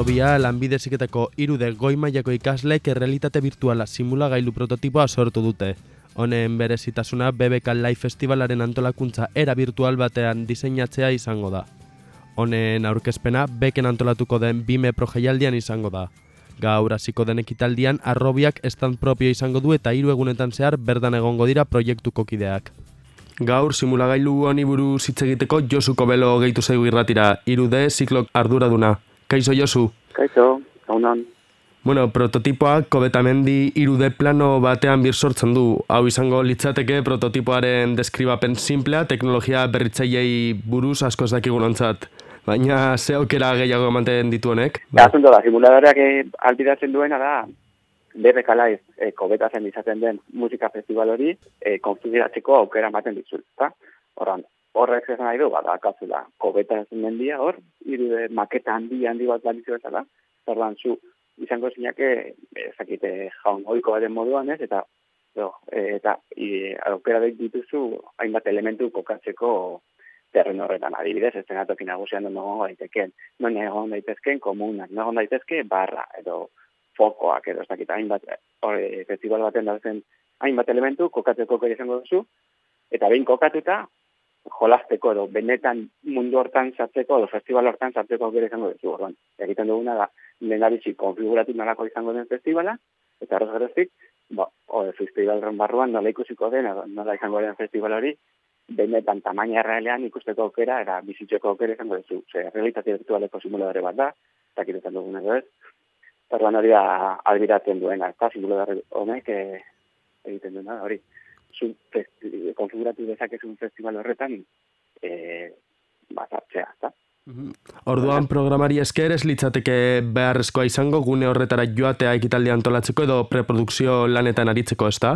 Arrobia lanbideziketako irude goi mailako ikasleek errealitate virtuala simulagailu prototipoa sortu dute. Honen berezitasuna BBK Live Festivalaren antolakuntza era virtual batean diseinatzea izango da. Honen aurkezpena beken antolatuko den bime projeialdian izango da. Gaur hasiko den ekitaldian arrobiak stand propio izango du eta hiru egunetan zehar berdan egongo dira proiektuko kideak. Gaur simulagailu honi buruz hitz egiteko Josuko Belo gehitu zaigu irratira, irude ziklok arduraduna. Kaixo Josu? Kaixo, haunan. Bueno, prototipoak kobetamendi irude plano batean bir sortzen du. Hau izango litzateke prototipoaren deskribapen simplea, teknologia berritzailei buruz asko ez dakigun ontzat. Baina ze aukera gehiago ematen ditu honek? Ba. da, simuladoreak eh, albidatzen duena da, BBK Live e, kobetazen izaten den musika festival hori e, konfiguratzeko aukera ematen dizut, eta horran, horrek ez nahi du, bada, akazula, kobeta ez mendia hor, irude maketa handi handi bat balizu bezala, zerban zu, izango zinake, ezakite jaun oiko baten moduan ez, eta jo, e, eta aukera dituzu hainbat elementu kokatzeko terren horretan. Adibidez, ez zenatoki nagusian non egon daitezken, non egon daitezken komunak, non egon daitezke barra, edo fokoak edo ez dakit hainbat hori festival baten dauzen hainbat elementu kokatzeko kere izango duzu. Eta behin kokatuta jolasteko edo benetan mundu hortan sartzeko edo festival hortan sartzeko kere izango duzu. Orduan egiten duguna da lehendabizi konfiguratu nolako izango den festivala eta horrez geroztik ba, ode, festivalren barruan nola ikusiko den nola izango den festival hori benetan tamaina realean ikusteko aukera era bizitzeko aukera izango duzu. Ze realitate virtualeko simuladore bat da eta kiretan duguna ez. Zerban hori albiratzen duena, eta simulador honek e, egiten duena, hori, zu konfiguratu dezakezun festival horretan, e, bat hartzea, eta. Orduan programari esker ez litzateke beharrezkoa izango gune horretara joatea ekitaldi antolatzeko edo preprodukzio lanetan aritzeko, ez da?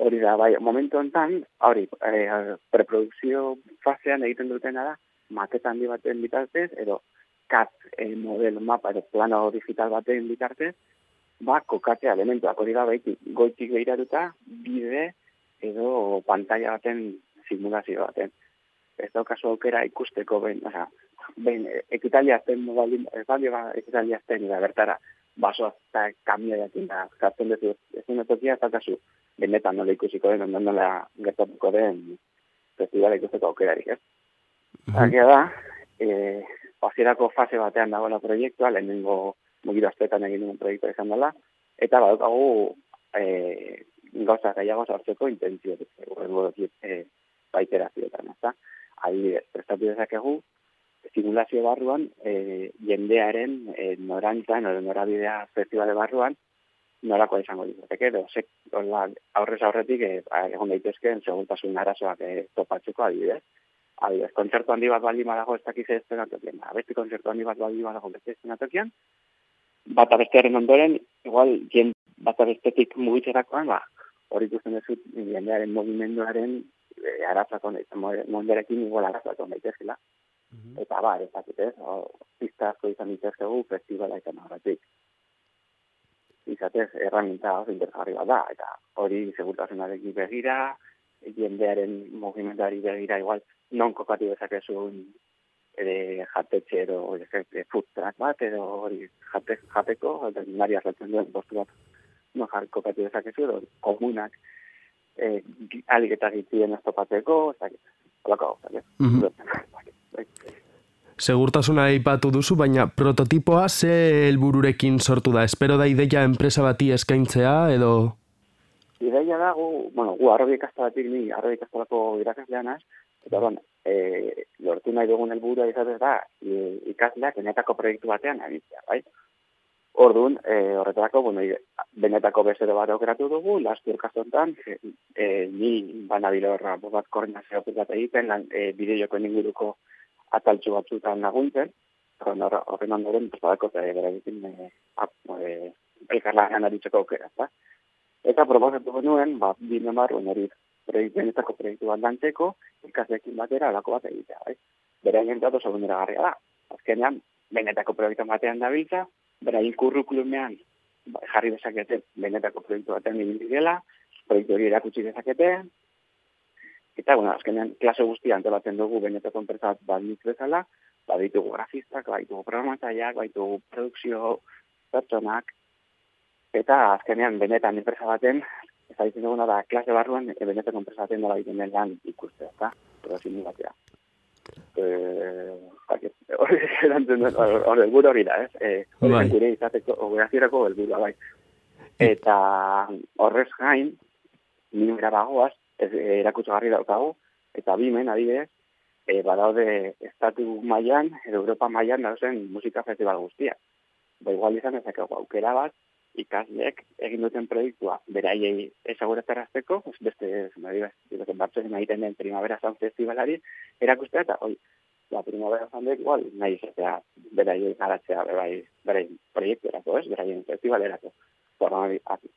Hori da, bai, momentu honetan, hori, e, preprodukzio fasean egiten dutena da, maketan handi baten bitartez, edo CAD e, model mapa edo plano digital baten bitartez, ba, kokatzea elementuak hori da baiti, goitik behiratuta, bide edo pantalla baten simulazio baten. Ez da kasu aukera ikusteko ben, oza, ben, ekitalia azten, ez balio ba, ekitalia azten, da bertara, baso eta kamio jakin da, zartzen dezu, ez dut tokia, ez da kasu, benetan nola ikusiko den, nola gertatuko den, festivala ikusteko aukerarik, ez? Mm -hmm. da, e, hasierako fase batean dagoela proiektua, lehenengo mugiru astetan egin duen proiektua izan dela, eta badaukagu e, gauza gaiago sartzeko intentzio urrengo e, baiterazioetan, ezta? Adibidez, prestatu dezakegu, simulazio barruan, e, jendearen e, norantzan, nora norabidea festibale barruan, norako izango dituzek, edo, sek, aurrez aurretik, e, egon daitezkeen, segurtasun arazoak e, topatzeko adibidez, Adibidez, kontzertu handi bat baldin badago ez dakiz ez zenatokian. Abesti kontzertu handi bat baldin badago beste zenatokian. Bat abestearen ondoren, igual, jen bat abestetik mugitzerakoan, ba, hori ikusten dezut, jendearen movimenduaren e, aratzako monderekin igual aratzako daitezela. Mm -hmm. Eta ba, ez dakit ez, pista asko izan ditezkegu festivala izan horretik. Izatez, erraminta oso interesgarri bat da, eta hori segurtasunarekin begira, jendearen movimentuari begira igual, non kokatu dezakezun ere jatetxe edo futrak bat edo hori jate, jateko, eta nari arretzen duen bostu bat non jarri kokatu dezakezu edo komunak e, alik eta gitzien ez topateko, holako hau, mm -hmm. Segurtasuna ipatu duzu, baina prototipoa ze helbururekin sortu da? Espero da ideia enpresa bati eskaintzea edo... Ideia da, gu, bueno, gu arrobi ikastalatik ni, arrobi ikastalako irakasleanaz, Eta bon, e, lortu nahi dugun helburua izatez da, e, ikasleak benetako proiektu batean abitzea, bai? Orduan, e, horretarako, bueno, benetako bezero bat aukeratu dugu, lastu urkastontan, e, e, ni banabilo horra bat koordinazio bat egiten, lan, e, bideoko inguruko ataltxu batzutan naguntzen, horren ondoren, pues, badako, e, bera egiten, e, e, elkarlagan aritzeko aukera, eta, eta proposatu genuen, ba, bine marru, hori benetako proiektu bat lantzeko, ikaslekin batera alako bat egitea, bai? Bera ingentatu segundera garria da. Azkenean, benetako proiektu batean dabiltza, bera inkurrukulumean ba, jarri dezakete benetako proiektu batean egin dela, proiektu hori erakutsi dezakete, eta, bueno, azkenean, klase guztia antolatzen dugu benetako enpresa bat bezala, baditugu grafistak, baditugu programatzaileak, baditugu produkzio pertsonak, eta azkenean benetan enpresa baten, ez da duguna da, klase barruan, e, benetan enpresa baten dara egiten den lan ikustea, eta, pero simulatzea. Eh, hori erantzun hori helburu hori da, ez? Eh, hori bai. gure izateko, operazierako helburua bai. Eta horrez gain, nimera bagoaz, ez erakutsagarri daukagu, eta bimen, adibidez, e, badaude estatu mailan edo Europa mailan dauzen musika festival guztia. Ba, igual izan ezakegu aukera bat, ikasleek egin duten proiektua beraiei ezaguratzerazteko, beste, nahi beste, batzen egiten den primavera zan festivalari, erakustea eta, oi, la primavera zan dek, igual, nahi izatea beraiei garatzea, berai, berai proiektu erako, ez, beraien festival erako. Zorra,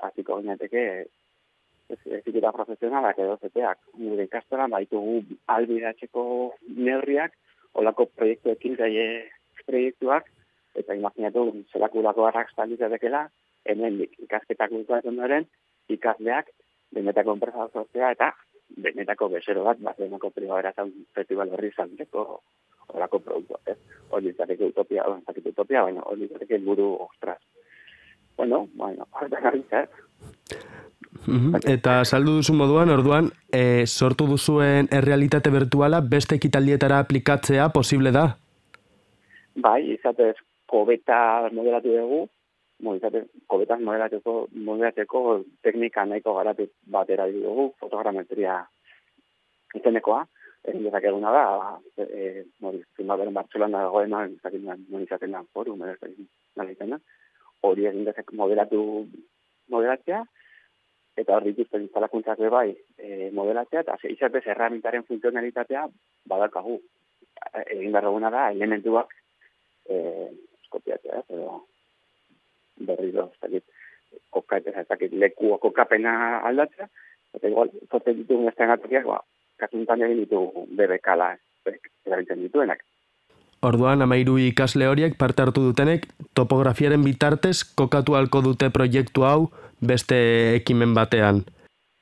aziko gineateke, ezikita profesionalak edo zeteak, gure ikastoran baitugu albidatzeko neurriak, olako proiektuekin zaie proiektuak, eta imaginatu zelakulako arraksta ditzatekela, hemen ikasketak dut ondoren, ikasleak benetako enpresa sortzea eta benetako bezero bat, bat benetako primavera zaun festival horri zanteko horako produktu. Ez? Hori izateke utopia, hori utopia, baina hori izateke buru ostras. Bueno, bueno, hori eh? Mhm. Eta saldu duzu moduan, orduan, e, sortu duzuen errealitate virtuala beste ekitaldietara aplikatzea posible da? Bai, izatez, kobeta modelatu dugu, izatez, kobetaz modelatzeko, modelatzeko teknika nahiko garatu batera dugu, fotogrametria izenekoa, egin dezak eguna da, e, e, mori, beren Bartzelona dagoena, izaten da, non izaten da, foru, hori egin dezak modelatu modelatzea, eta hor dituzten instalakuntzak bai e, modelatzea, eta izatez erramintaren funtzionalitatea badakagu. Egin behar da, elementuak e, eskopiatzea, ez, edo berri do, ez dakit, kokaetez, ez dakit, leku kokapena aldatzea, eta igual, zote ditugun ez tenatokiak, ba, kasuntan egin ditu bebekala, erabiltzen dituenak. Orduan, amairu ikasle horiek parte hartu dutenek, topografiaren bitartez kokatu halko dute proiektu hau beste ekimen batean.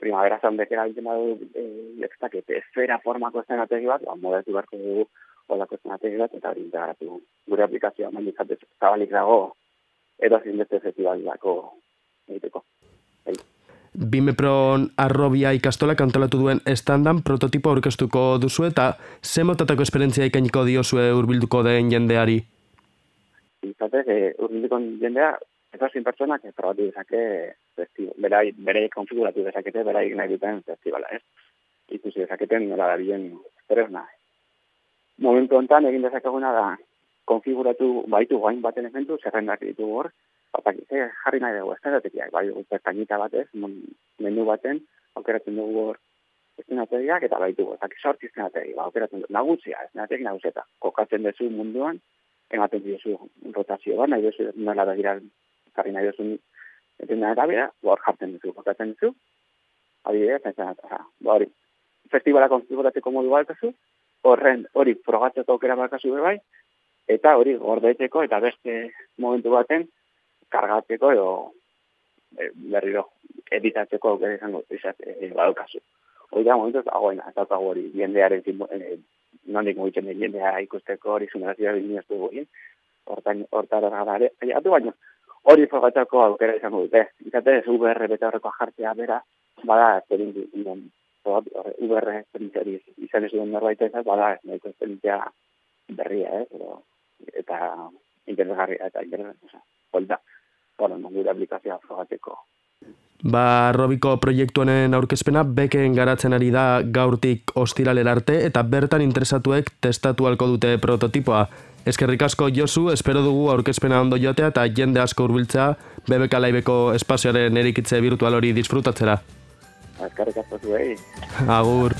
Primavera zan bekera egiten badu, e, ez esfera formako estenategi bat, ba, modatu beharko dugu olako estenategi bat, eta hori integratu gure aplikazioa, mandi zabalik dago, edo zin beste festivalako egiteko. Bimepron arrobia ikastola kantolatu duen estandan prototipo aurkeztuko duzu eta ze motatako esperientzia ikainiko diozue urbilduko den jendeari? Izatez, e, urbilduko jendea, ez hasi pertsonak ez probatu dezake festival, berai, berai konfiguratu dezakete, berai nahi duten festivala, ez? Ikusi dezaketen nola da bien estresna. Momentu honetan egin dezakeguna da konfiguratu baitu gain baten efentu, zerrendak ditu hor, Batak, e, jarri nahi dugu, da bai, pertainita batez, menu baten, aukeratzen dugu hor estenategiak, eta baitu, ezak, sorti estenategi, ba, aukeratzen dugu, nagutzia, estenategi nagutzeta, kokatzen duzu munduan, ematen duzu rotazio bat, nahi duzu, nola da gira, jarri nahi duzu, eten da eta bera, hor jartzen duzu, kokatzen duzu, adibidez, ez da, ba, hori, festivala konfiguratzeko modu balkazu, horren, hori, progatzeko aukera balkazu bai, eta hori, gordetzeko, eta beste momentu baten, kargatzeko edo e, berriro editatzeko aukera izango izat e, badokazu. Hori da, momentu, agoen, ez da hori, jendearen zimbo, e, nondik mugitzen den jendea ikusteko hori zumerazioa bilinaztu guen, hortan, hortan, hortan, baina, hori fogatzako aukera izango dute. Izate, ez VR bete horreko jartzea bera, bada, esperientzia, VR esperientzia izan ez duen norbait ez, bada, ez nahiko esperientzia berria, eh? Eta interesgarria, eta interesgarria, holda bueno, gure aplikazioa frogateko. Ba, Robiko proiektu honen aurkezpena beken garatzen ari da gaurtik ostilaler arte eta bertan interesatuek testatu halko dute prototipoa. Eskerrik asko Josu, espero dugu aurkezpena ondo jotea eta jende asko hurbiltzea BBK Laibeko espazioaren erikitze virtual hori disfrutatzera. Eskerrik asko zuei. Agur.